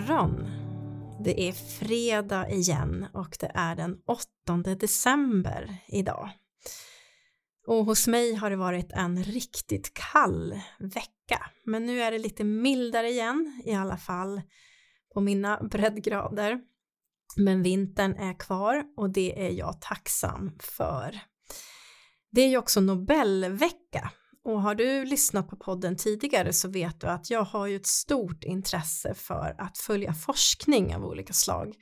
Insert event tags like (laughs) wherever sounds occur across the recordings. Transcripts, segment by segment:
Morgon! Det är fredag igen och det är den 8 december idag. Och hos mig har det varit en riktigt kall vecka, men nu är det lite mildare igen, i alla fall på mina breddgrader. Men vintern är kvar och det är jag tacksam för. Det är ju också Nobelvecka och har du lyssnat på podden tidigare så vet du att jag har ju ett stort intresse för att följa forskning av olika slag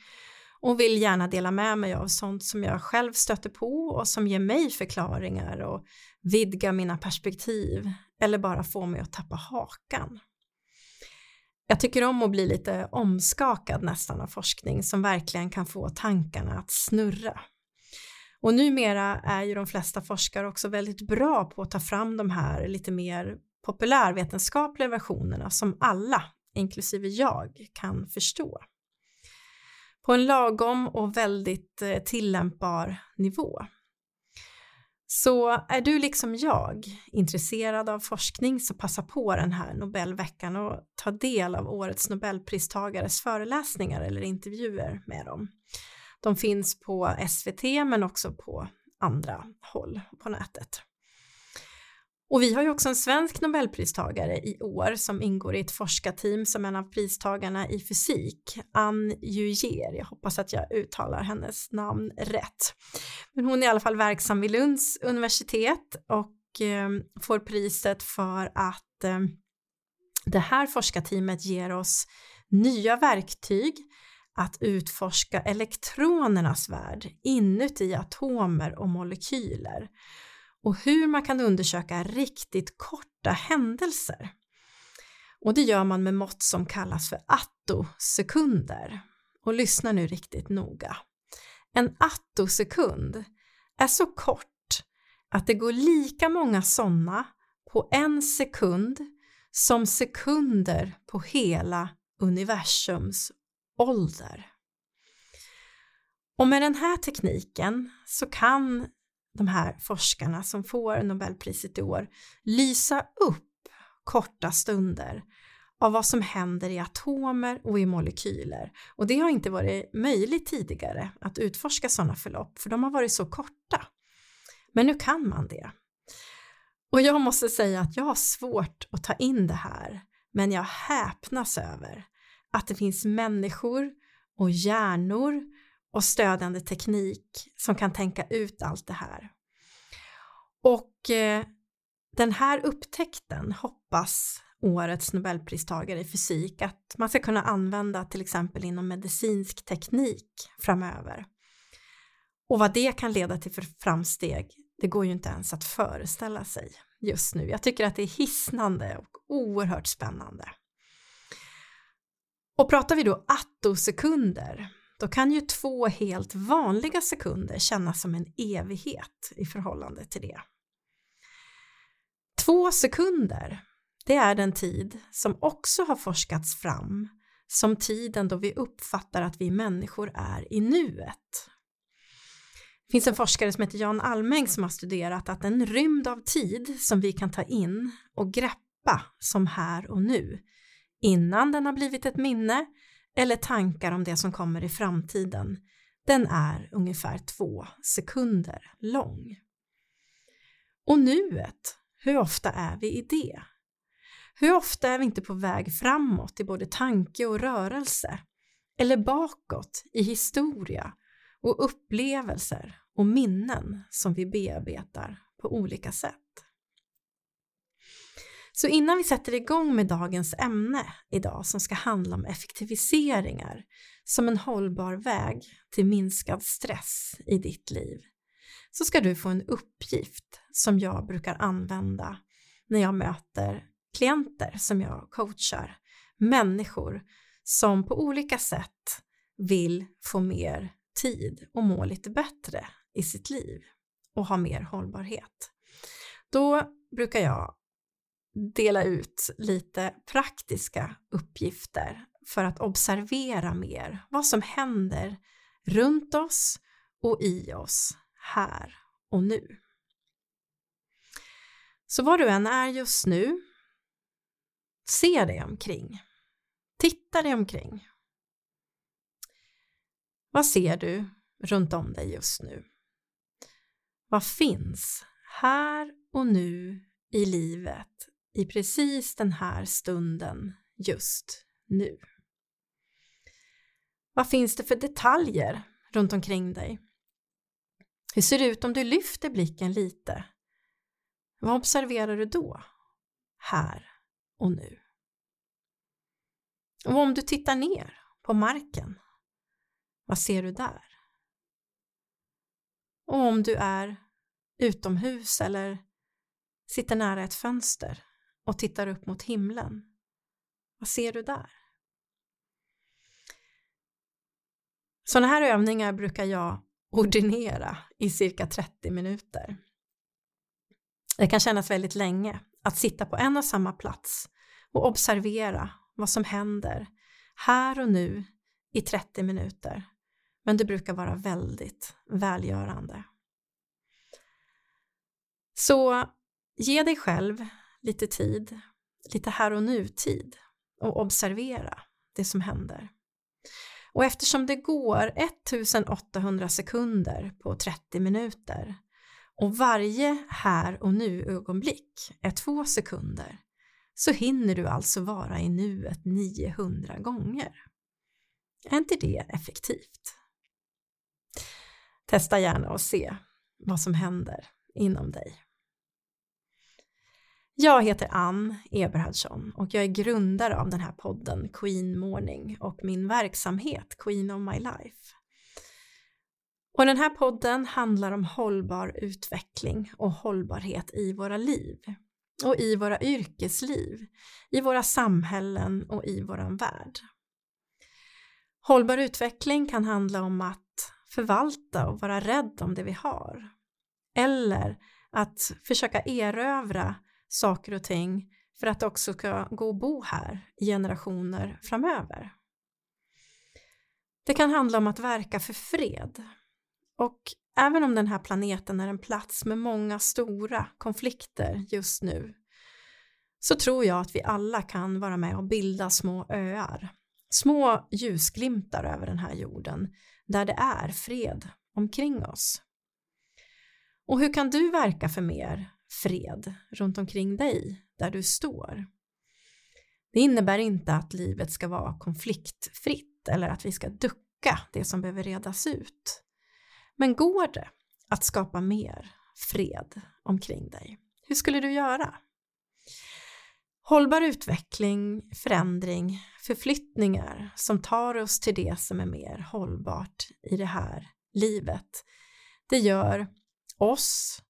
och vill gärna dela med mig av sånt som jag själv stöter på och som ger mig förklaringar och vidga mina perspektiv eller bara få mig att tappa hakan. Jag tycker om att bli lite omskakad nästan av forskning som verkligen kan få tankarna att snurra. Och numera är ju de flesta forskare också väldigt bra på att ta fram de här lite mer populärvetenskapliga versionerna som alla, inklusive jag, kan förstå. På en lagom och väldigt eh, tillämpbar nivå. Så är du liksom jag intresserad av forskning så passa på den här Nobelveckan och ta del av årets Nobelpristagares föreläsningar eller intervjuer med dem. De finns på SVT men också på andra håll på nätet. Och vi har ju också en svensk nobelpristagare i år som ingår i ett forskarteam som en av pristagarna i fysik, Ann Jujer. Jag hoppas att jag uttalar hennes namn rätt. Men hon är i alla fall verksam vid Lunds universitet och eh, får priset för att eh, det här forskarteamet ger oss nya verktyg att utforska elektronernas värld inuti atomer och molekyler och hur man kan undersöka riktigt korta händelser. Och det gör man med mått som kallas för attosekunder. Och lyssna nu riktigt noga. En attosekund är så kort att det går lika många sådana på en sekund som sekunder på hela universums ålder. Och med den här tekniken så kan de här forskarna som får Nobelpriset i år lysa upp korta stunder av vad som händer i atomer och i molekyler. Och det har inte varit möjligt tidigare att utforska sådana förlopp för de har varit så korta. Men nu kan man det. Och jag måste säga att jag har svårt att ta in det här men jag häpnas över att det finns människor och hjärnor och stödjande teknik som kan tänka ut allt det här. Och eh, den här upptäckten hoppas årets nobelpristagare i fysik att man ska kunna använda till exempel inom medicinsk teknik framöver. Och vad det kan leda till för framsteg, det går ju inte ens att föreställa sig just nu. Jag tycker att det är hisnande och oerhört spännande. Och pratar vi då attosekunder, då kan ju två helt vanliga sekunder kännas som en evighet i förhållande till det. Två sekunder, det är den tid som också har forskats fram som tiden då vi uppfattar att vi människor är i nuet. Det finns en forskare som heter Jan Almeng som har studerat att en rymd av tid som vi kan ta in och greppa som här och nu innan den har blivit ett minne eller tankar om det som kommer i framtiden, den är ungefär två sekunder lång. Och nuet, hur ofta är vi i det? Hur ofta är vi inte på väg framåt i både tanke och rörelse? Eller bakåt i historia och upplevelser och minnen som vi bearbetar på olika sätt? Så innan vi sätter igång med dagens ämne idag som ska handla om effektiviseringar som en hållbar väg till minskad stress i ditt liv så ska du få en uppgift som jag brukar använda när jag möter klienter som jag coachar, människor som på olika sätt vill få mer tid och må lite bättre i sitt liv och ha mer hållbarhet. Då brukar jag dela ut lite praktiska uppgifter för att observera mer vad som händer runt oss och i oss här och nu. Så var du än är just nu, se dig omkring. Titta dig omkring. Vad ser du runt om dig just nu? Vad finns här och nu i livet i precis den här stunden just nu? Vad finns det för detaljer runt omkring dig? Hur ser det ut om du lyfter blicken lite? Vad observerar du då? Här och nu. Och om du tittar ner på marken, vad ser du där? Och om du är utomhus eller sitter nära ett fönster och tittar upp mot himlen, vad ser du där? Sådana här övningar brukar jag ordinera i cirka 30 minuter. Det kan kännas väldigt länge att sitta på en och samma plats och observera vad som händer här och nu i 30 minuter. Men det brukar vara väldigt välgörande. Så ge dig själv lite tid, lite här och nu-tid och observera det som händer. Och eftersom det går 1800 sekunder på 30 minuter och varje här och nu ögonblick är två sekunder så hinner du alltså vara i nuet 900 gånger. Är inte det effektivt? Testa gärna och se vad som händer inom dig. Jag heter Ann Eberhardsson och jag är grundare av den här podden Queen Morning och min verksamhet Queen of My Life. Och den här podden handlar om hållbar utveckling och hållbarhet i våra liv och i våra yrkesliv, i våra samhällen och i våran värld. Hållbar utveckling kan handla om att förvalta och vara rädd om det vi har. Eller att försöka erövra saker och ting för att det också ska gå att bo här i generationer framöver. Det kan handla om att verka för fred. Och även om den här planeten är en plats med många stora konflikter just nu så tror jag att vi alla kan vara med och bilda små öar, små ljusglimtar över den här jorden där det är fred omkring oss. Och hur kan du verka för mer fred runt omkring dig där du står? Det innebär inte att livet ska vara konfliktfritt eller att vi ska ducka det som behöver redas ut. Men går det att skapa mer fred omkring dig? Hur skulle du göra? Hållbar utveckling, förändring, förflyttningar som tar oss till det som är mer hållbart i det här livet. Det gör oss,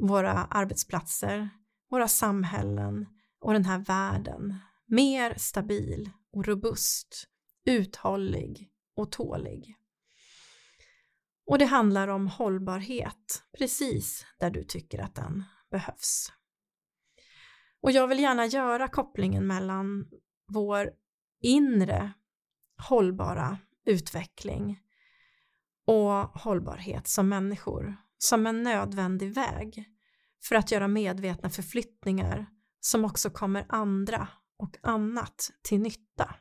våra arbetsplatser, våra samhällen och den här världen mer stabil och robust, uthållig och tålig. Och det handlar om hållbarhet precis där du tycker att den behövs. Och jag vill gärna göra kopplingen mellan vår inre hållbara utveckling och hållbarhet som människor som en nödvändig väg för att göra medvetna förflyttningar som också kommer andra och annat till nytta.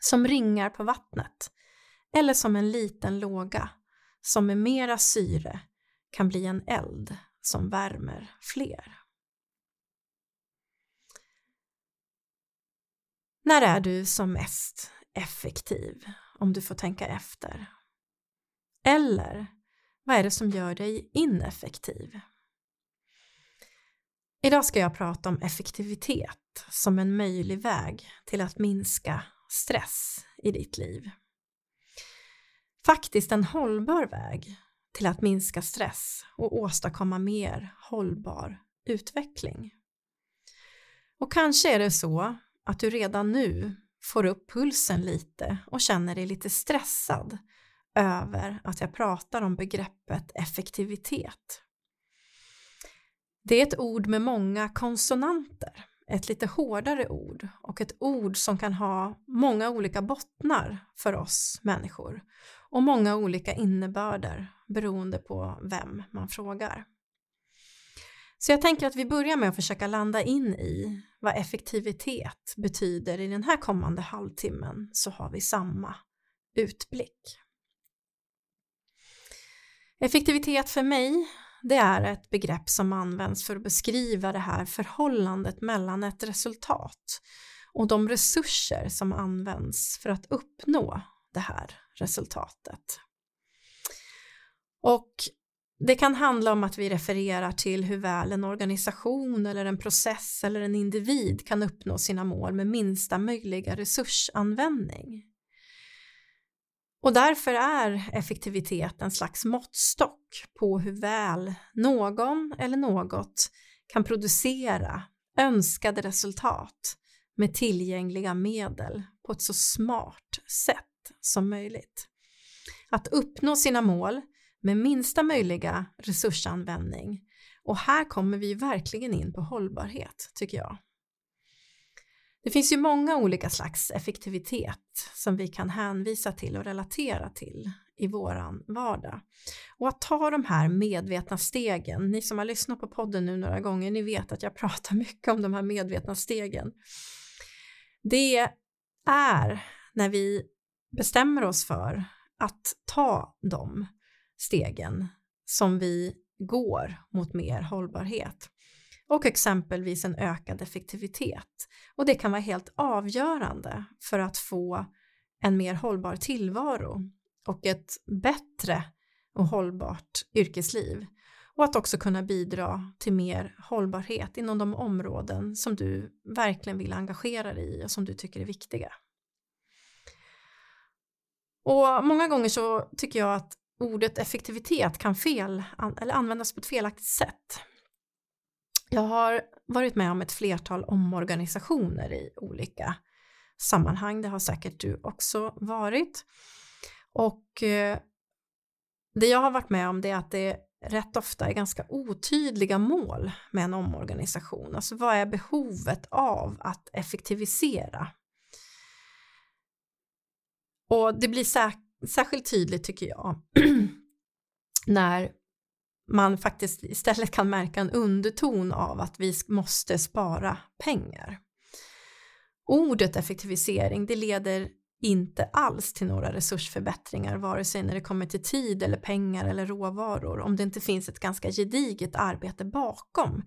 Som ringar på vattnet eller som en liten låga som med mera syre kan bli en eld som värmer fler. När är du som mest effektiv om du får tänka efter? Eller vad är det som gör dig ineffektiv? Idag ska jag prata om effektivitet som en möjlig väg till att minska stress i ditt liv. Faktiskt en hållbar väg till att minska stress och åstadkomma mer hållbar utveckling. Och kanske är det så att du redan nu får upp pulsen lite och känner dig lite stressad över att jag pratar om begreppet effektivitet. Det är ett ord med många konsonanter, ett lite hårdare ord och ett ord som kan ha många olika bottnar för oss människor och många olika innebörder beroende på vem man frågar. Så jag tänker att vi börjar med att försöka landa in i vad effektivitet betyder i den här kommande halvtimmen så har vi samma utblick. Effektivitet för mig, det är ett begrepp som används för att beskriva det här förhållandet mellan ett resultat och de resurser som används för att uppnå det här resultatet. Och det kan handla om att vi refererar till hur väl en organisation eller en process eller en individ kan uppnå sina mål med minsta möjliga resursanvändning. Och därför är effektivitet en slags måttstock på hur väl någon eller något kan producera önskade resultat med tillgängliga medel på ett så smart sätt som möjligt. Att uppnå sina mål med minsta möjliga resursanvändning och här kommer vi verkligen in på hållbarhet tycker jag. Det finns ju många olika slags effektivitet som vi kan hänvisa till och relatera till i våran vardag. Och att ta de här medvetna stegen, ni som har lyssnat på podden nu några gånger, ni vet att jag (laughs) pratar mycket om de här medvetna stegen. Det är när vi bestämmer oss för att ta de stegen som vi går mot mer hållbarhet och exempelvis en ökad effektivitet. Och det kan vara helt avgörande för att få en mer hållbar tillvaro och ett bättre och hållbart yrkesliv och att också kunna bidra till mer hållbarhet inom de områden som du verkligen vill engagera dig i och som du tycker är viktiga. Och många gånger så tycker jag att ordet effektivitet kan fel eller användas på ett felaktigt sätt. Jag har varit med om ett flertal omorganisationer i olika sammanhang. Det har säkert du också varit. Och eh, det jag har varit med om det är att det rätt ofta är ganska otydliga mål med en omorganisation. Alltså vad är behovet av att effektivisera? Och det blir särskilt tydligt tycker jag (clears throat) när man faktiskt istället kan märka en underton av att vi måste spara pengar. Ordet effektivisering det leder inte alls till några resursförbättringar vare sig när det kommer till tid eller pengar eller råvaror om det inte finns ett ganska gediget arbete bakom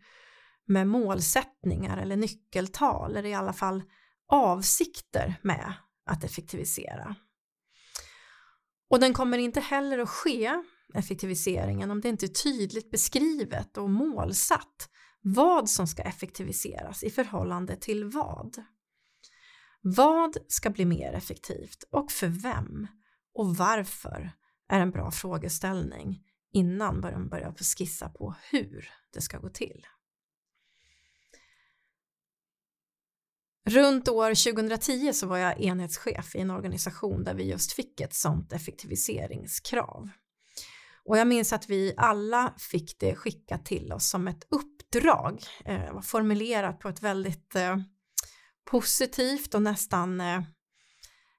med målsättningar eller nyckeltal eller i alla fall avsikter med att effektivisera. Och den kommer inte heller att ske, effektiviseringen, om det inte är tydligt beskrivet och målsatt vad som ska effektiviseras i förhållande till vad. Vad ska bli mer effektivt och för vem? Och varför är en bra frågeställning innan man börjar skissa på hur det ska gå till. Runt år 2010 så var jag enhetschef i en organisation där vi just fick ett sånt effektiviseringskrav. Och jag minns att vi alla fick det skickat till oss som ett uppdrag, eh, var formulerat på ett väldigt eh, positivt och nästan eh,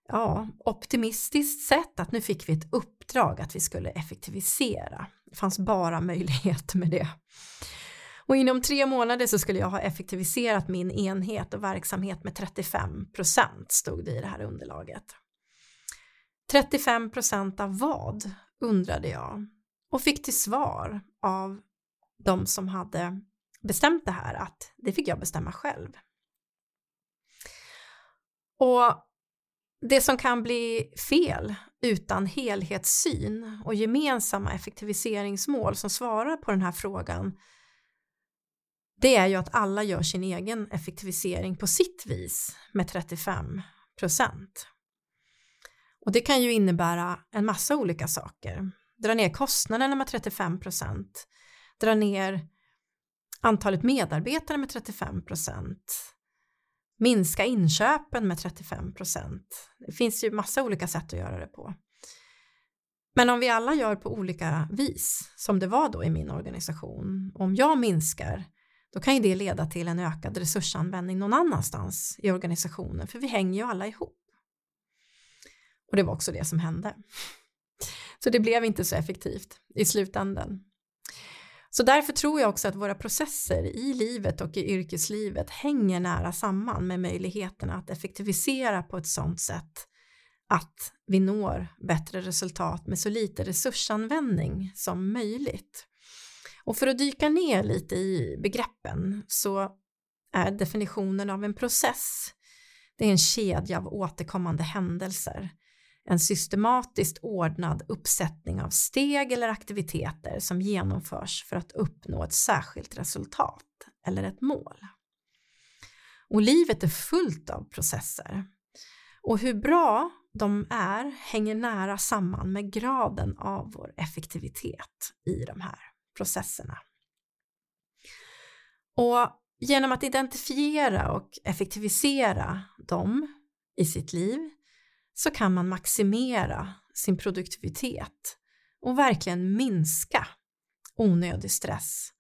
ja, optimistiskt sätt att nu fick vi ett uppdrag att vi skulle effektivisera. Det fanns bara (laughs) möjlighet med det. Och inom tre månader så skulle jag ha effektiviserat min enhet och verksamhet med 35 procent stod det i det här underlaget. 35 procent av vad undrade jag och fick till svar av de som hade bestämt det här att det fick jag bestämma själv. Och det som kan bli fel utan helhetssyn och gemensamma effektiviseringsmål som svarar på den här frågan det är ju att alla gör sin egen effektivisering på sitt vis med 35 procent. Och det kan ju innebära en massa olika saker. Dra ner kostnaderna med 35 procent, dra ner antalet medarbetare med 35 procent, minska inköpen med 35 procent. Det finns ju massa olika sätt att göra det på. Men om vi alla gör på olika vis, som det var då i min organisation, om jag minskar då kan ju det leda till en ökad resursanvändning någon annanstans i organisationen för vi hänger ju alla ihop. Och det var också det som hände. Så det blev inte så effektivt i slutändan. Så därför tror jag också att våra processer i livet och i yrkeslivet hänger nära samman med möjligheterna att effektivisera på ett sådant sätt att vi når bättre resultat med så lite resursanvändning som möjligt. Och för att dyka ner lite i begreppen så är definitionen av en process det är en kedja av återkommande händelser en systematiskt ordnad uppsättning av steg eller aktiviteter som genomförs för att uppnå ett särskilt resultat eller ett mål. Och livet är fullt av processer. Och hur bra de är hänger nära samman med graden av vår effektivitet i de här processerna. Och genom att identifiera och effektivisera dem i sitt liv så kan man maximera sin produktivitet och verkligen minska onödig stress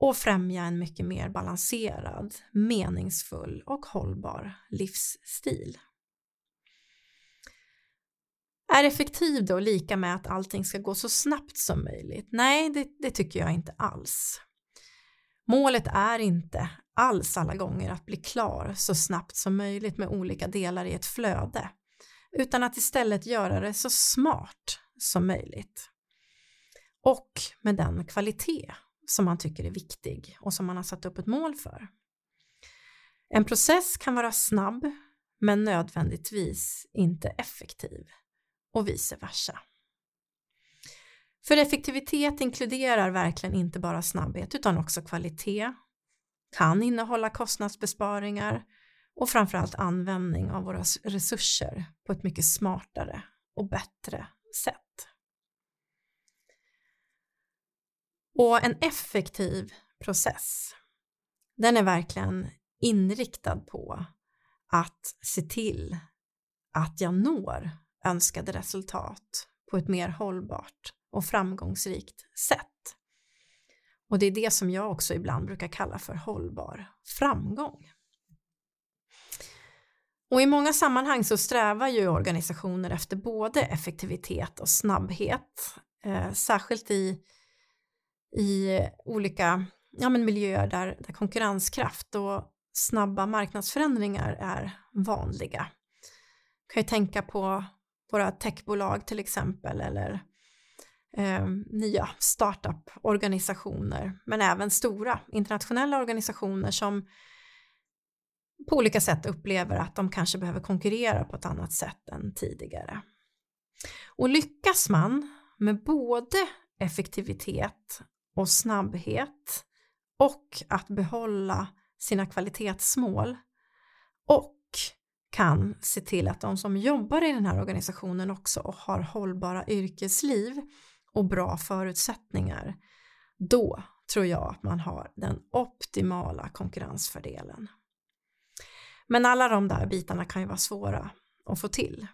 och främja en mycket mer balanserad, meningsfull och hållbar livsstil. Är effektiv då lika med att allting ska gå så snabbt som möjligt? Nej, det, det tycker jag inte alls. Målet är inte alls alla gånger att bli klar så snabbt som möjligt med olika delar i ett flöde utan att istället göra det så smart som möjligt. Och med den kvalitet som man tycker är viktig och som man har satt upp ett mål för. En process kan vara snabb men nödvändigtvis inte effektiv och vice versa. För effektivitet inkluderar verkligen inte bara snabbhet utan också kvalitet, kan innehålla kostnadsbesparingar och framförallt användning av våra resurser på ett mycket smartare och bättre sätt. Och en effektiv process, den är verkligen inriktad på att se till att jag når önskade resultat på ett mer hållbart och framgångsrikt sätt. Och det är det som jag också ibland brukar kalla för hållbar framgång. Och i många sammanhang så strävar ju organisationer efter både effektivitet och snabbhet, eh, särskilt i, i olika ja, men miljöer där, där konkurrenskraft och snabba marknadsförändringar är vanliga. Du kan ju tänka på våra techbolag till exempel eller eh, nya startup-organisationer men även stora internationella organisationer som på olika sätt upplever att de kanske behöver konkurrera på ett annat sätt än tidigare. Och lyckas man med både effektivitet och snabbhet och att behålla sina kvalitetsmål och kan se till att de som jobbar i den här organisationen också har hållbara yrkesliv och bra förutsättningar, då tror jag att man har den optimala konkurrensfördelen. Men alla de där bitarna kan ju vara svåra att få till.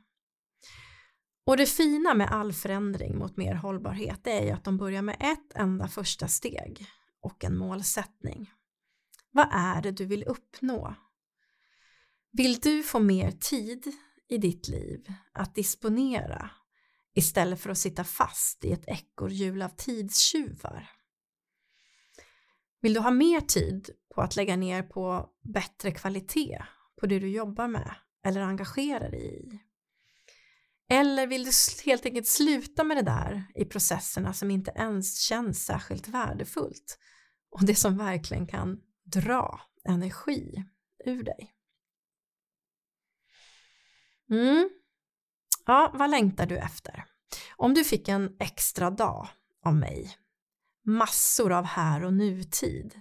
Och det fina med all förändring mot mer hållbarhet är ju att de börjar med ett enda första steg och en målsättning. Vad är det du vill uppnå? Vill du få mer tid i ditt liv att disponera istället för att sitta fast i ett ekorrhjul av tidstjuvar? Vill du ha mer tid på att lägga ner på bättre kvalitet på det du jobbar med eller engagerar dig i? Eller vill du helt enkelt sluta med det där i processerna som inte ens känns särskilt värdefullt och det som verkligen kan dra energi ur dig? Mm. Ja, vad längtar du efter? Om du fick en extra dag av mig, massor av här och nutid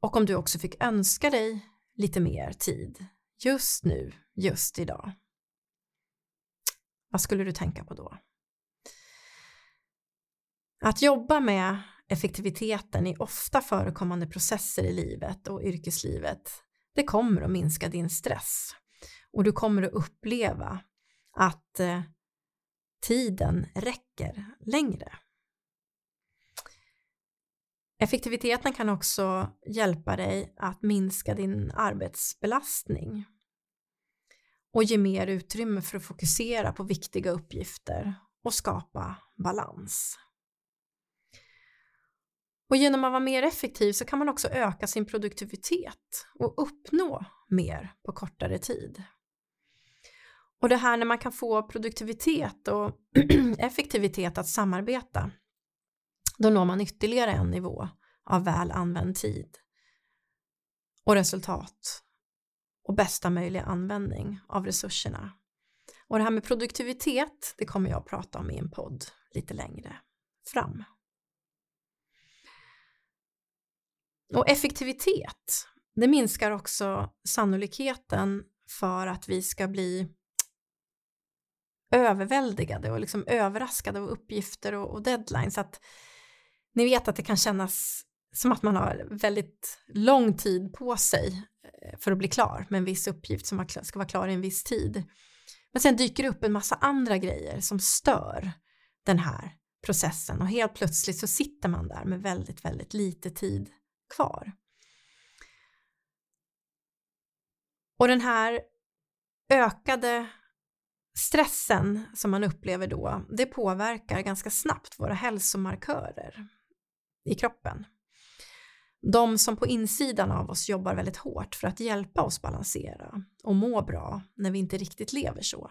och om du också fick önska dig lite mer tid just nu, just idag. Vad skulle du tänka på då? Att jobba med effektiviteten i ofta förekommande processer i livet och yrkeslivet, det kommer att minska din stress och du kommer att uppleva att eh, tiden räcker längre. Effektiviteten kan också hjälpa dig att minska din arbetsbelastning och ge mer utrymme för att fokusera på viktiga uppgifter och skapa balans. Och genom att vara mer effektiv så kan man också öka sin produktivitet och uppnå mer på kortare tid. Och det här när man kan få produktivitet och (clears throat) effektivitet att samarbeta, då når man ytterligare en nivå av väl använd tid och resultat och bästa möjliga användning av resurserna. Och det här med produktivitet, det kommer jag att prata om i en podd lite längre fram. Och effektivitet, det minskar också sannolikheten för att vi ska bli överväldigade och liksom överraskade av uppgifter och, och deadlines. Att ni vet att det kan kännas som att man har väldigt lång tid på sig eh, för att bli klar med en viss uppgift som ska vara klar i en viss tid. Men sen dyker det upp en massa andra grejer som stör den här processen och helt plötsligt så sitter man där med väldigt, väldigt lite tid kvar. Och den här ökade stressen som man upplever då, det påverkar ganska snabbt våra hälsomarkörer i kroppen. De som på insidan av oss jobbar väldigt hårt för att hjälpa oss balansera och må bra när vi inte riktigt lever så.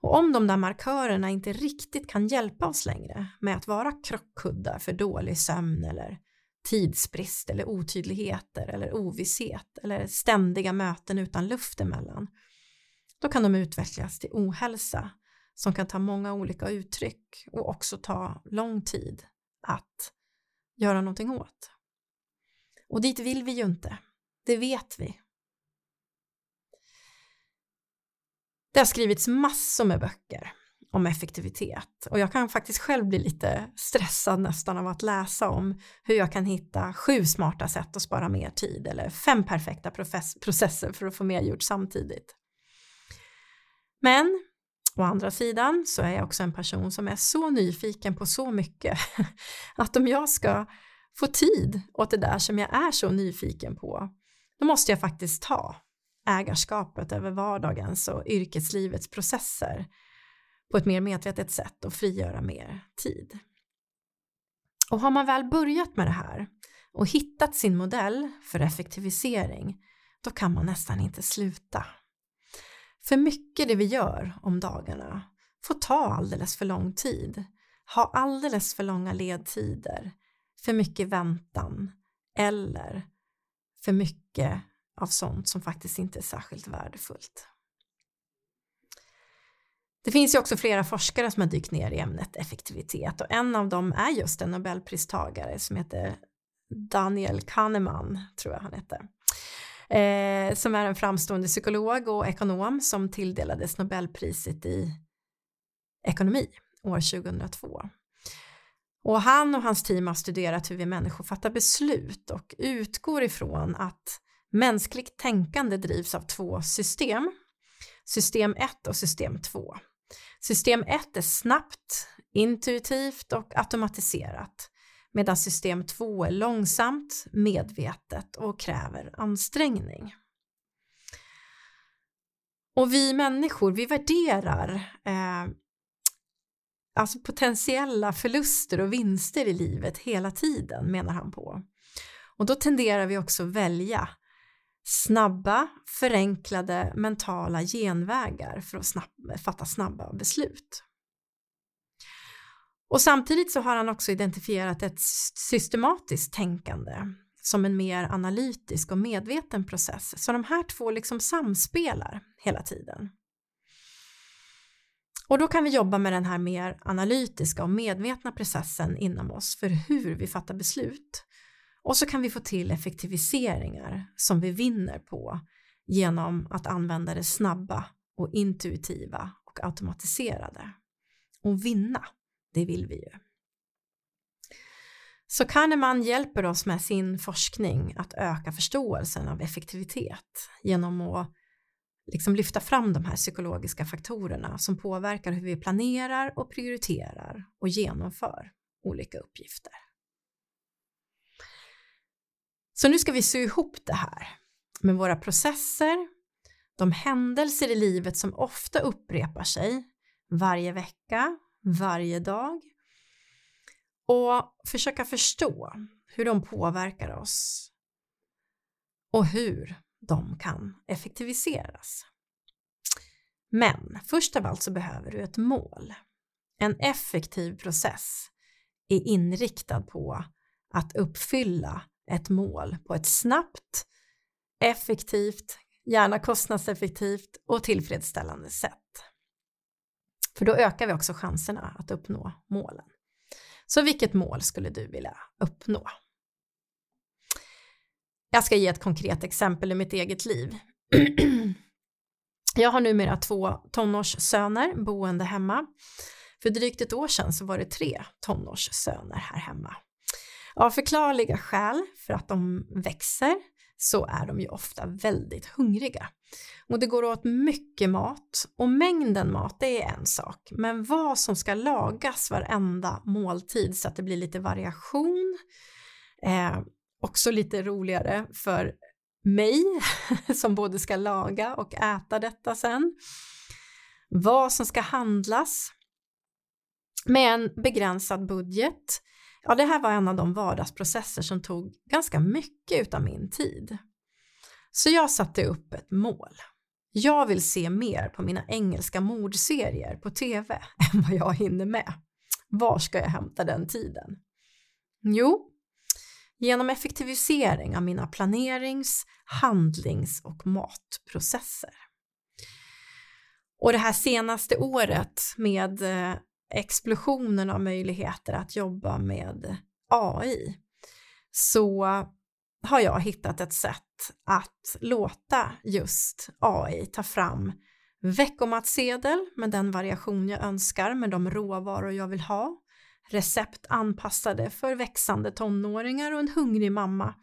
Och om de där markörerna inte riktigt kan hjälpa oss längre med att vara krockkuddar för dålig sömn eller tidsbrist eller otydligheter eller ovisshet eller ständiga möten utan luft emellan, då kan de utvecklas till ohälsa som kan ta många olika uttryck och också ta lång tid att göra någonting åt. Och dit vill vi ju inte, det vet vi. Det har skrivits massor med böcker om effektivitet och jag kan faktiskt själv bli lite stressad nästan av att läsa om hur jag kan hitta sju smarta sätt att spara mer tid eller fem perfekta processer för att få mer gjort samtidigt. Men å andra sidan så är jag också en person som är så nyfiken på så mycket (laughs) att om jag ska få tid åt det där som jag är så nyfiken på, då måste jag faktiskt ta ägarskapet över vardagens och yrkeslivets processer på ett mer medvetet sätt och frigöra mer tid. Och har man väl börjat med det här och hittat sin modell för effektivisering, då kan man nästan inte sluta. För mycket det vi gör om dagarna får ta alldeles för lång tid, ha alldeles för långa ledtider, för mycket väntan eller för mycket av sånt som faktiskt inte är särskilt värdefullt. Det finns ju också flera forskare som har dykt ner i ämnet effektivitet och en av dem är just en nobelpristagare som heter Daniel Kahneman, tror jag han hette, eh, som är en framstående psykolog och ekonom som tilldelades Nobelpriset i ekonomi år 2002. Och han och hans team har studerat hur vi människor fattar beslut och utgår ifrån att mänskligt tänkande drivs av två system, system 1 och system 2. System 1 är snabbt, intuitivt och automatiserat medan system 2 är långsamt, medvetet och kräver ansträngning. Och vi människor, vi värderar eh, alltså potentiella förluster och vinster i livet hela tiden, menar han på. Och då tenderar vi också välja snabba, förenklade mentala genvägar för att snabb, fatta snabba beslut. Och samtidigt så har han också identifierat ett systematiskt tänkande som en mer analytisk och medveten process. Så de här två liksom samspelar hela tiden. Och då kan vi jobba med den här mer analytiska och medvetna processen inom oss för hur vi fattar beslut och så kan vi få till effektiviseringar som vi vinner på genom att använda det snabba och intuitiva och automatiserade. Och vinna, det vill vi ju. Så Kahneman hjälper oss med sin forskning att öka förståelsen av effektivitet genom att liksom lyfta fram de här psykologiska faktorerna som påverkar hur vi planerar och prioriterar och genomför olika uppgifter. Så nu ska vi sy ihop det här med våra processer, de händelser i livet som ofta upprepar sig varje vecka, varje dag och försöka förstå hur de påverkar oss och hur de kan effektiviseras. Men först av allt så behöver du ett mål. En effektiv process är inriktad på att uppfylla ett mål på ett snabbt, effektivt, gärna kostnadseffektivt och tillfredsställande sätt. För då ökar vi också chanserna att uppnå målen. Så vilket mål skulle du vilja uppnå? Jag ska ge ett konkret exempel i mitt eget liv. (clears throat) Jag har numera två tonårssöner boende hemma. För drygt ett år sedan så var det tre tonårssöner här hemma. Av förklarliga skäl, för att de växer, så är de ju ofta väldigt hungriga. Och det går åt mycket mat och mängden mat det är en sak, men vad som ska lagas varenda måltid så att det blir lite variation, eh, också lite roligare för mig (laughs) som både ska laga och äta detta sen. Vad som ska handlas med en begränsad budget. Ja, det här var en av de vardagsprocesser som tog ganska mycket utav min tid. Så jag satte upp ett mål. Jag vill se mer på mina engelska mordserier på TV (laughs) än vad jag hinner med. Var ska jag hämta den tiden? Jo, genom effektivisering av mina planerings-, handlings och matprocesser. Och det här senaste året med eh, explosionen av möjligheter att jobba med AI så har jag hittat ett sätt att låta just AI ta fram veckomatsedel med den variation jag önskar med de råvaror jag vill ha recept anpassade för växande tonåringar och en hungrig mamma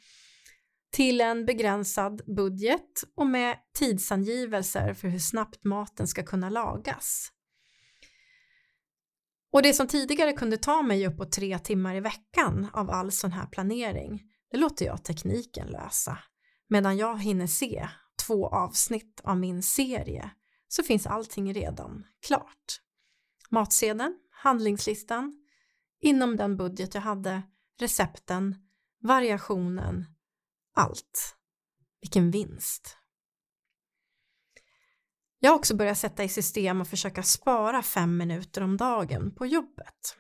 till en begränsad budget och med tidsangivelser för hur snabbt maten ska kunna lagas. Och det som tidigare kunde ta mig uppåt tre timmar i veckan av all sån här planering, det låter jag tekniken lösa. Medan jag hinner se två avsnitt av min serie så finns allting redan klart. Matsedeln, handlingslistan, inom den budget jag hade, recepten, variationen, allt. Vilken vinst! Jag har också börjat sätta i system och försöka spara fem minuter om dagen på jobbet.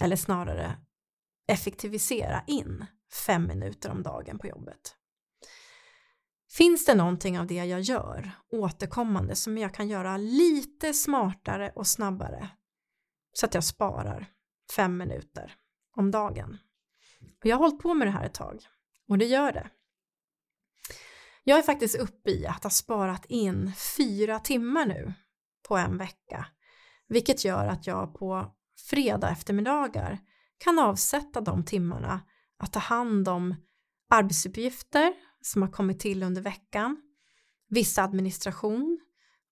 Eller snarare effektivisera in fem minuter om dagen på jobbet. Finns det någonting av det jag gör återkommande som jag kan göra lite smartare och snabbare så att jag sparar fem minuter om dagen. Och jag har hållit på med det här ett tag och det gör det. Jag är faktiskt uppe i att ha sparat in fyra timmar nu på en vecka, vilket gör att jag på fredag eftermiddagar kan avsätta de timmarna att ta hand om arbetsuppgifter som har kommit till under veckan, viss administration,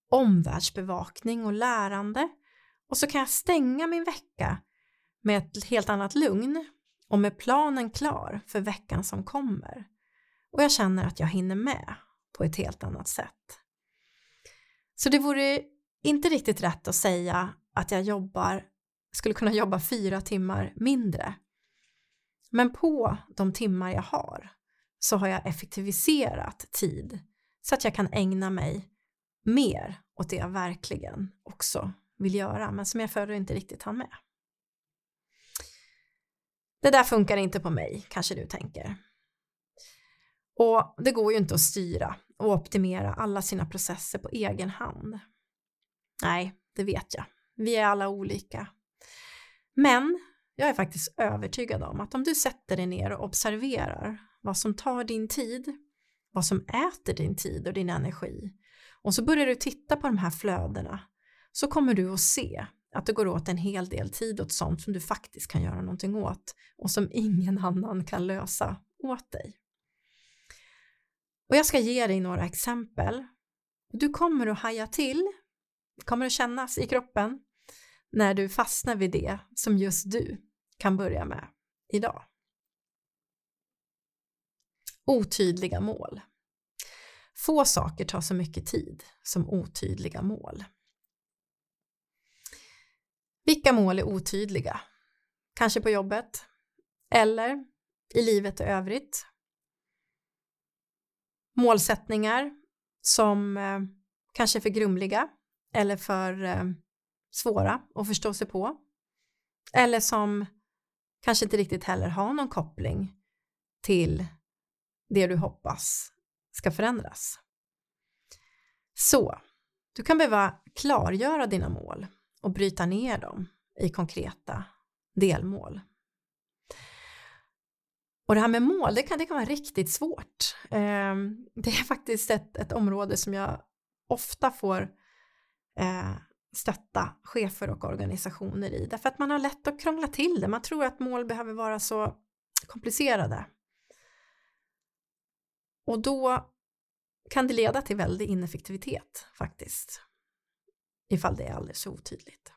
omvärldsbevakning och lärande och så kan jag stänga min vecka med ett helt annat lugn och med planen klar för veckan som kommer. Och jag känner att jag hinner med på ett helt annat sätt. Så det vore inte riktigt rätt att säga att jag jobbar, skulle kunna jobba fyra timmar mindre. Men på de timmar jag har så har jag effektiviserat tid så att jag kan ägna mig mer åt det jag verkligen också vill göra men som jag förr inte riktigt hann med. Det där funkar inte på mig, kanske du tänker. Och det går ju inte att styra och optimera alla sina processer på egen hand. Nej, det vet jag. Vi är alla olika. Men jag är faktiskt övertygad om att om du sätter dig ner och observerar vad som tar din tid, vad som äter din tid och din energi och så börjar du titta på de här flödena så kommer du att se att det går åt en hel del tid åt sånt som du faktiskt kan göra någonting åt och som ingen annan kan lösa åt dig. Och jag ska ge dig några exempel. Du kommer att haja till, kommer att kännas i kroppen när du fastnar vid det som just du kan börja med idag. Otydliga mål. Få saker tar så mycket tid som otydliga mål. Vilka mål är otydliga? kanske på jobbet eller i livet i övrigt. Målsättningar som eh, kanske är för grumliga eller för eh, svåra att förstå sig på. Eller som kanske inte riktigt heller har någon koppling till det du hoppas ska förändras. Så, du kan behöva klargöra dina mål och bryta ner dem i konkreta delmål. Och det här med mål, det kan, det kan vara riktigt svårt. Eh, det är faktiskt ett, ett område som jag ofta får eh, stötta chefer och organisationer i, därför att man har lätt att krångla till det. Man tror att mål behöver vara så komplicerade. Och då kan det leda till väldig ineffektivitet faktiskt, ifall det är alldeles så otydligt.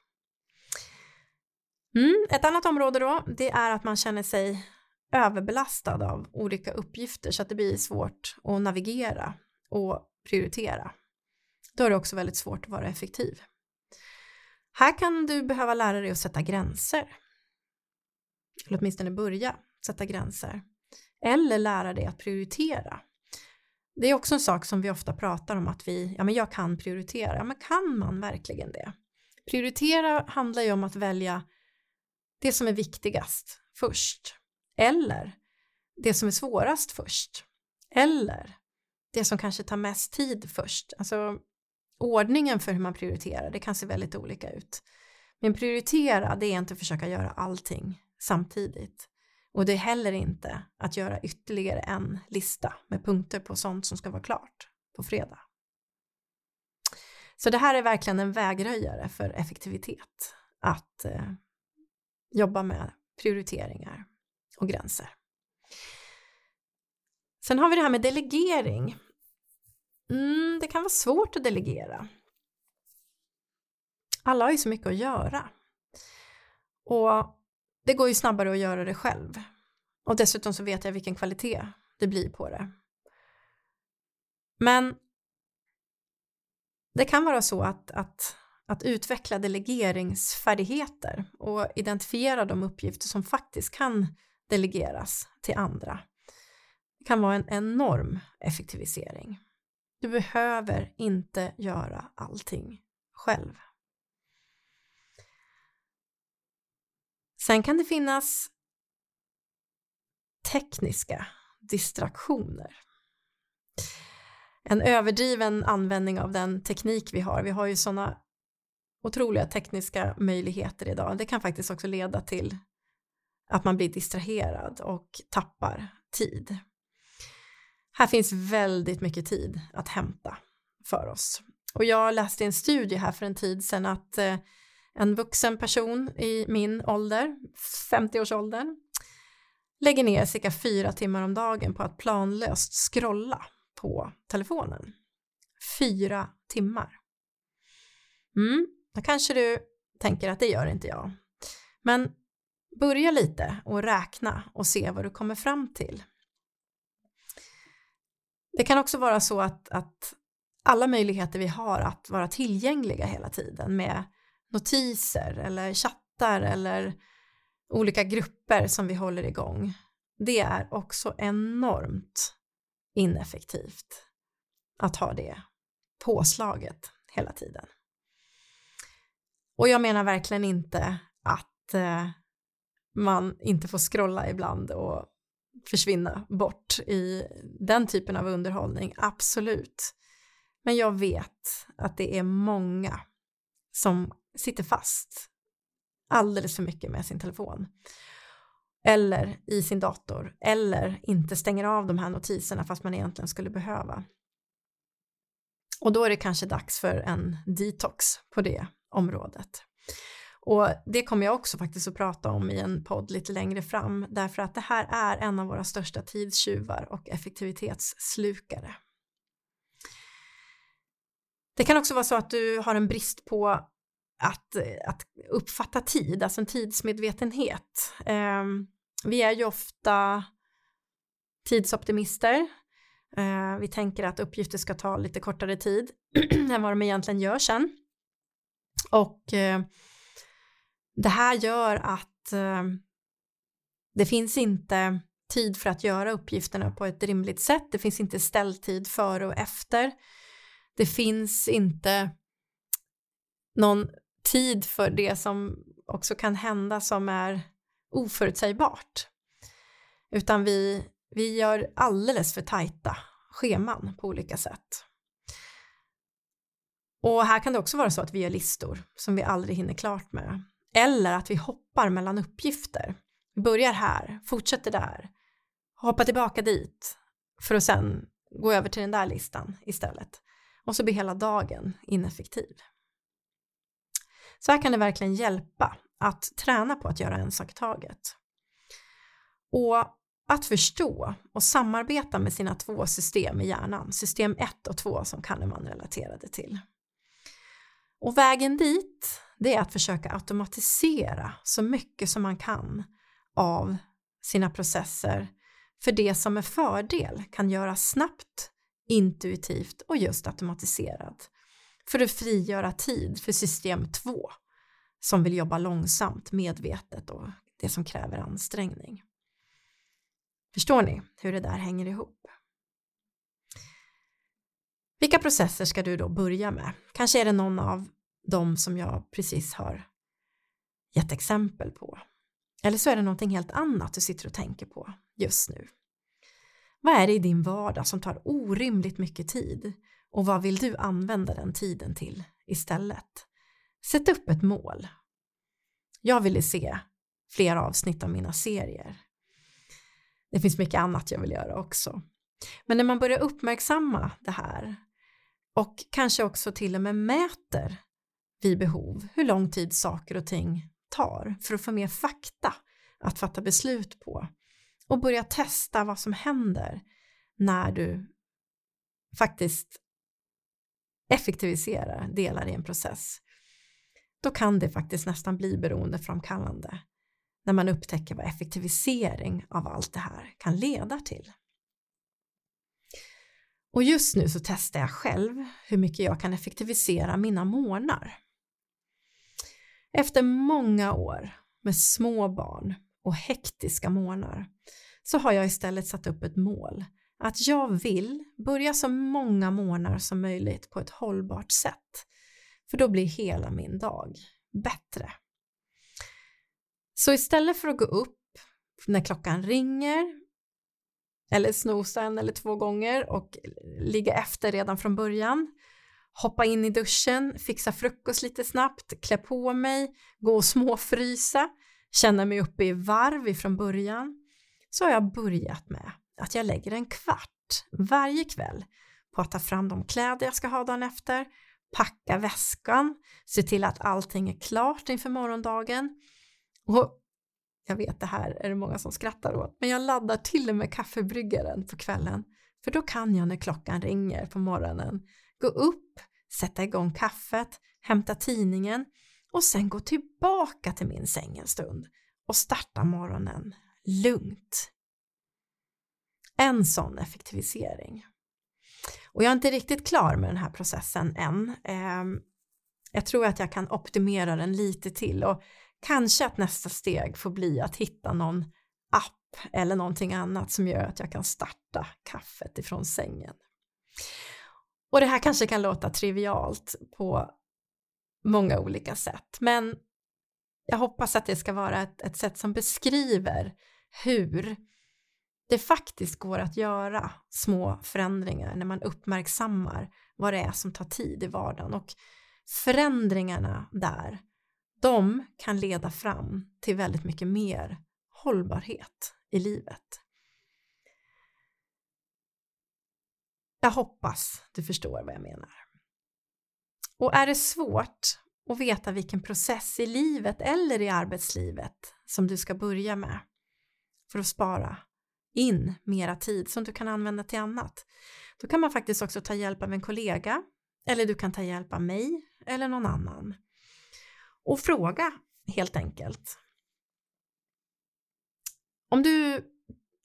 Mm, ett annat område då, det är att man känner sig överbelastad av olika uppgifter så att det blir svårt att navigera och prioritera. Då är det också väldigt svårt att vara effektiv. Här kan du behöva lära dig att sätta gränser. Eller åtminstone börja sätta gränser. Eller lära dig att prioritera. Det är också en sak som vi ofta pratar om att vi, ja men jag kan prioritera. Men kan man verkligen det? Prioritera handlar ju om att välja det som är viktigast först. Eller det som är svårast först. Eller det som kanske tar mest tid först. Alltså ordningen för hur man prioriterar, det kan se väldigt olika ut. Men prioritera, det är inte att försöka göra allting samtidigt. Och det är heller inte att göra ytterligare en lista med punkter på sånt som ska vara klart på fredag. Så det här är verkligen en vägröjare för effektivitet, att eh, jobba med prioriteringar och gränser. Sen har vi det här med delegering. Mm, det kan vara svårt att delegera. Alla har ju så mycket att göra. Och det går ju snabbare att göra det själv. Och dessutom så vet jag vilken kvalitet det blir på det. Men det kan vara så att, att, att utveckla delegeringsfärdigheter och identifiera de uppgifter som faktiskt kan delegeras till andra. Det kan vara en enorm effektivisering. Du behöver inte göra allting själv. Sen kan det finnas tekniska distraktioner. En överdriven användning av den teknik vi har. Vi har ju sådana otroliga tekniska möjligheter idag. Det kan faktiskt också leda till att man blir distraherad och tappar tid. Här finns väldigt mycket tid att hämta för oss. Och jag läste en studie här för en tid sedan att eh, en vuxen person i min ålder, 50-årsåldern, lägger ner cirka fyra timmar om dagen på att planlöst scrolla på telefonen. Fyra timmar. Mm, då kanske du tänker att det gör inte jag. Men börja lite och räkna och se vad du kommer fram till. Det kan också vara så att, att alla möjligheter vi har att vara tillgängliga hela tiden med notiser eller chattar eller olika grupper som vi håller igång. Det är också enormt ineffektivt att ha det påslaget hela tiden. Och jag menar verkligen inte att eh, man inte får scrolla ibland och försvinna bort i den typen av underhållning, absolut. Men jag vet att det är många som sitter fast alldeles för mycket med sin telefon eller i sin dator eller inte stänger av de här notiserna fast man egentligen skulle behöva. Och då är det kanske dags för en detox på det området. Och det kommer jag också faktiskt att prata om i en podd lite längre fram därför att det här är en av våra största tidstjuvar och effektivitetsslukare. Det kan också vara så att du har en brist på att, att uppfatta tid, alltså en tidsmedvetenhet. Eh, vi är ju ofta tidsoptimister. Eh, vi tänker att uppgifter ska ta lite kortare tid (clears throat) än vad de egentligen gör sen. Och eh, det här gör att eh, Det finns inte tid för att göra uppgifterna på ett rimligt sätt. Det finns inte ställtid före och efter. Det finns inte någon tid för det som också kan hända som är oförutsägbart. Utan vi, vi gör alldeles för tajta scheman på olika sätt. Och här kan det också vara så att vi gör listor som vi aldrig hinner klart med. Eller att vi hoppar mellan uppgifter. Vi börjar här, fortsätter där, hoppar tillbaka dit för att sen gå över till den där listan istället. Och så blir hela dagen ineffektiv. Så här kan det verkligen hjälpa att träna på att göra en sak i taget. Och att förstå och samarbeta med sina två system i hjärnan, system 1 och 2 som Kahneman relaterade till. Och vägen dit, det är att försöka automatisera så mycket som man kan av sina processer för det som med fördel kan göras snabbt, intuitivt och just automatiserat för att frigöra tid för system 2 som vill jobba långsamt, medvetet och det som kräver ansträngning. Förstår ni hur det där hänger ihop? Vilka processer ska du då börja med? Kanske är det någon av dem som jag precis har gett exempel på. Eller så är det någonting helt annat du sitter och tänker på just nu. Vad är det i din vardag som tar orimligt mycket tid och vad vill du använda den tiden till istället? Sätt upp ett mål. Jag ville se fler avsnitt av mina serier. Det finns mycket annat jag vill göra också. Men när man börjar uppmärksamma det här och kanske också till och med mäter vid behov hur lång tid saker och ting tar för att få mer fakta att fatta beslut på och börja testa vad som händer när du faktiskt effektiviserar delar i en process då kan det faktiskt nästan bli beroendeframkallande när man upptäcker vad effektivisering av allt det här kan leda till. Och just nu så testar jag själv hur mycket jag kan effektivisera mina månader. Efter många år med små barn och hektiska månader så har jag istället satt upp ett mål att jag vill börja så många månader som möjligt på ett hållbart sätt för då blir hela min dag bättre. Så istället för att gå upp när klockan ringer eller snosa en eller två gånger och ligga efter redan från början hoppa in i duschen, fixa frukost lite snabbt, klä på mig, gå och småfrysa, känna mig uppe i varv ifrån början så har jag börjat med att jag lägger en kvart varje kväll på att ta fram de kläder jag ska ha dagen efter, packa väskan, se till att allting är klart inför morgondagen och jag vet det här är det många som skrattar åt men jag laddar till och med kaffebryggaren på kvällen för då kan jag när klockan ringer på morgonen gå upp, sätta igång kaffet, hämta tidningen och sen gå tillbaka till min säng en stund och starta morgonen lugnt. En sån effektivisering. Och jag är inte riktigt klar med den här processen än. Ehm, jag tror att jag kan optimera den lite till och kanske att nästa steg får bli att hitta någon app eller någonting annat som gör att jag kan starta kaffet ifrån sängen. Och det här kanske kan låta trivialt på många olika sätt, men jag hoppas att det ska vara ett, ett sätt som beskriver hur det faktiskt går att göra små förändringar när man uppmärksammar vad det är som tar tid i vardagen och förändringarna där, de kan leda fram till väldigt mycket mer hållbarhet i livet. Jag hoppas du förstår vad jag menar. Och är det svårt att veta vilken process i livet eller i arbetslivet som du ska börja med för att spara in mera tid som du kan använda till annat. Då kan man faktiskt också ta hjälp av en kollega eller du kan ta hjälp av mig eller någon annan. Och fråga helt enkelt. Om du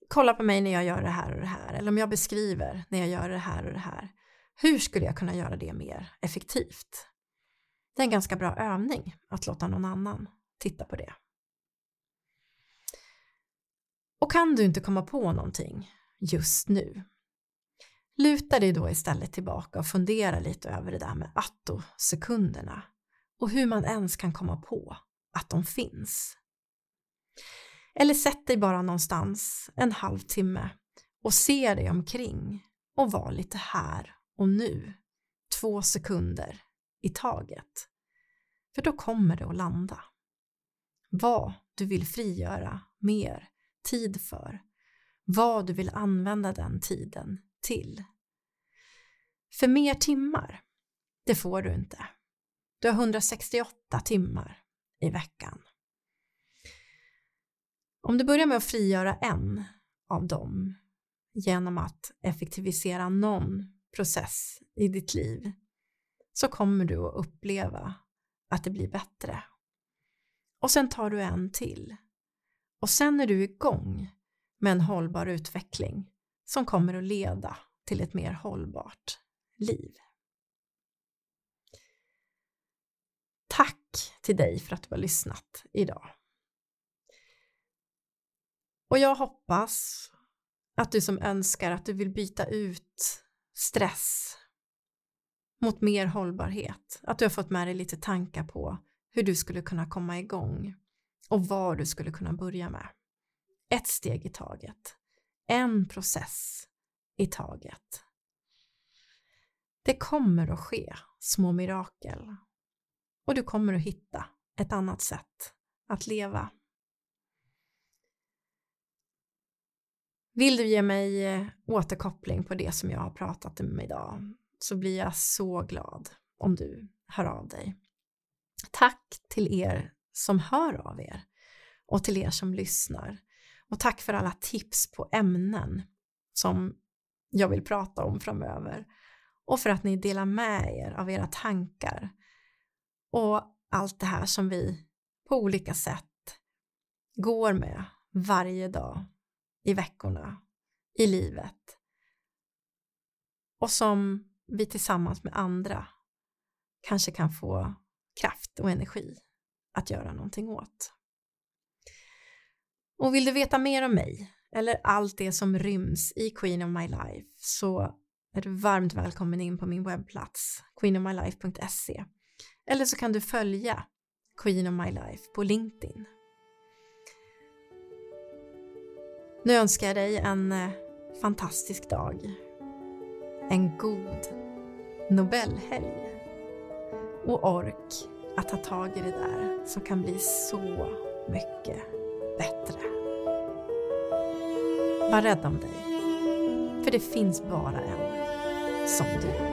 kollar på mig när jag gör det här och det här eller om jag beskriver när jag gör det här och det här. Hur skulle jag kunna göra det mer effektivt? Det är en ganska bra övning att låta någon annan titta på det. Och kan du inte komma på någonting just nu, luta dig då istället tillbaka och fundera lite över det där med attosekunderna och hur man ens kan komma på att de finns. Eller sätt dig bara någonstans en halvtimme och se dig omkring och var lite här och nu, två sekunder i taget. För då kommer det att landa. Vad du vill frigöra mer tid för, vad du vill använda den tiden till. För mer timmar, det får du inte. Du har 168 timmar i veckan. Om du börjar med att frigöra en av dem genom att effektivisera någon process i ditt liv så kommer du att uppleva att det blir bättre. Och sen tar du en till. Och sen är du igång med en hållbar utveckling som kommer att leda till ett mer hållbart liv. Tack till dig för att du har lyssnat idag. Och jag hoppas att du som önskar att du vill byta ut stress mot mer hållbarhet, att du har fått med dig lite tankar på hur du skulle kunna komma igång och vad du skulle kunna börja med. Ett steg i taget, en process i taget. Det kommer att ske små mirakel och du kommer att hitta ett annat sätt att leva. Vill du ge mig eh, återkoppling på det som jag har pratat om idag så blir jag så glad om du hör av dig. Tack till er som hör av er. Och till er som lyssnar. Och tack för alla tips på ämnen som jag vill prata om framöver. Och för att ni delar med er av era tankar. Och allt det här som vi på olika sätt går med varje dag i veckorna, i livet. Och som vi tillsammans med andra kanske kan få kraft och energi att göra någonting åt. Och vill du veta mer om mig eller allt det som ryms i Queen of My Life så är du varmt välkommen in på min webbplats queenofmylife.se eller så kan du följa Queen of My Life på LinkedIn. Nu önskar jag dig en eh, fantastisk dag. En god Nobelhelg. Och ork att ta tag i det där som kan bli så mycket bättre. Var rädd om dig. För det finns bara en som du.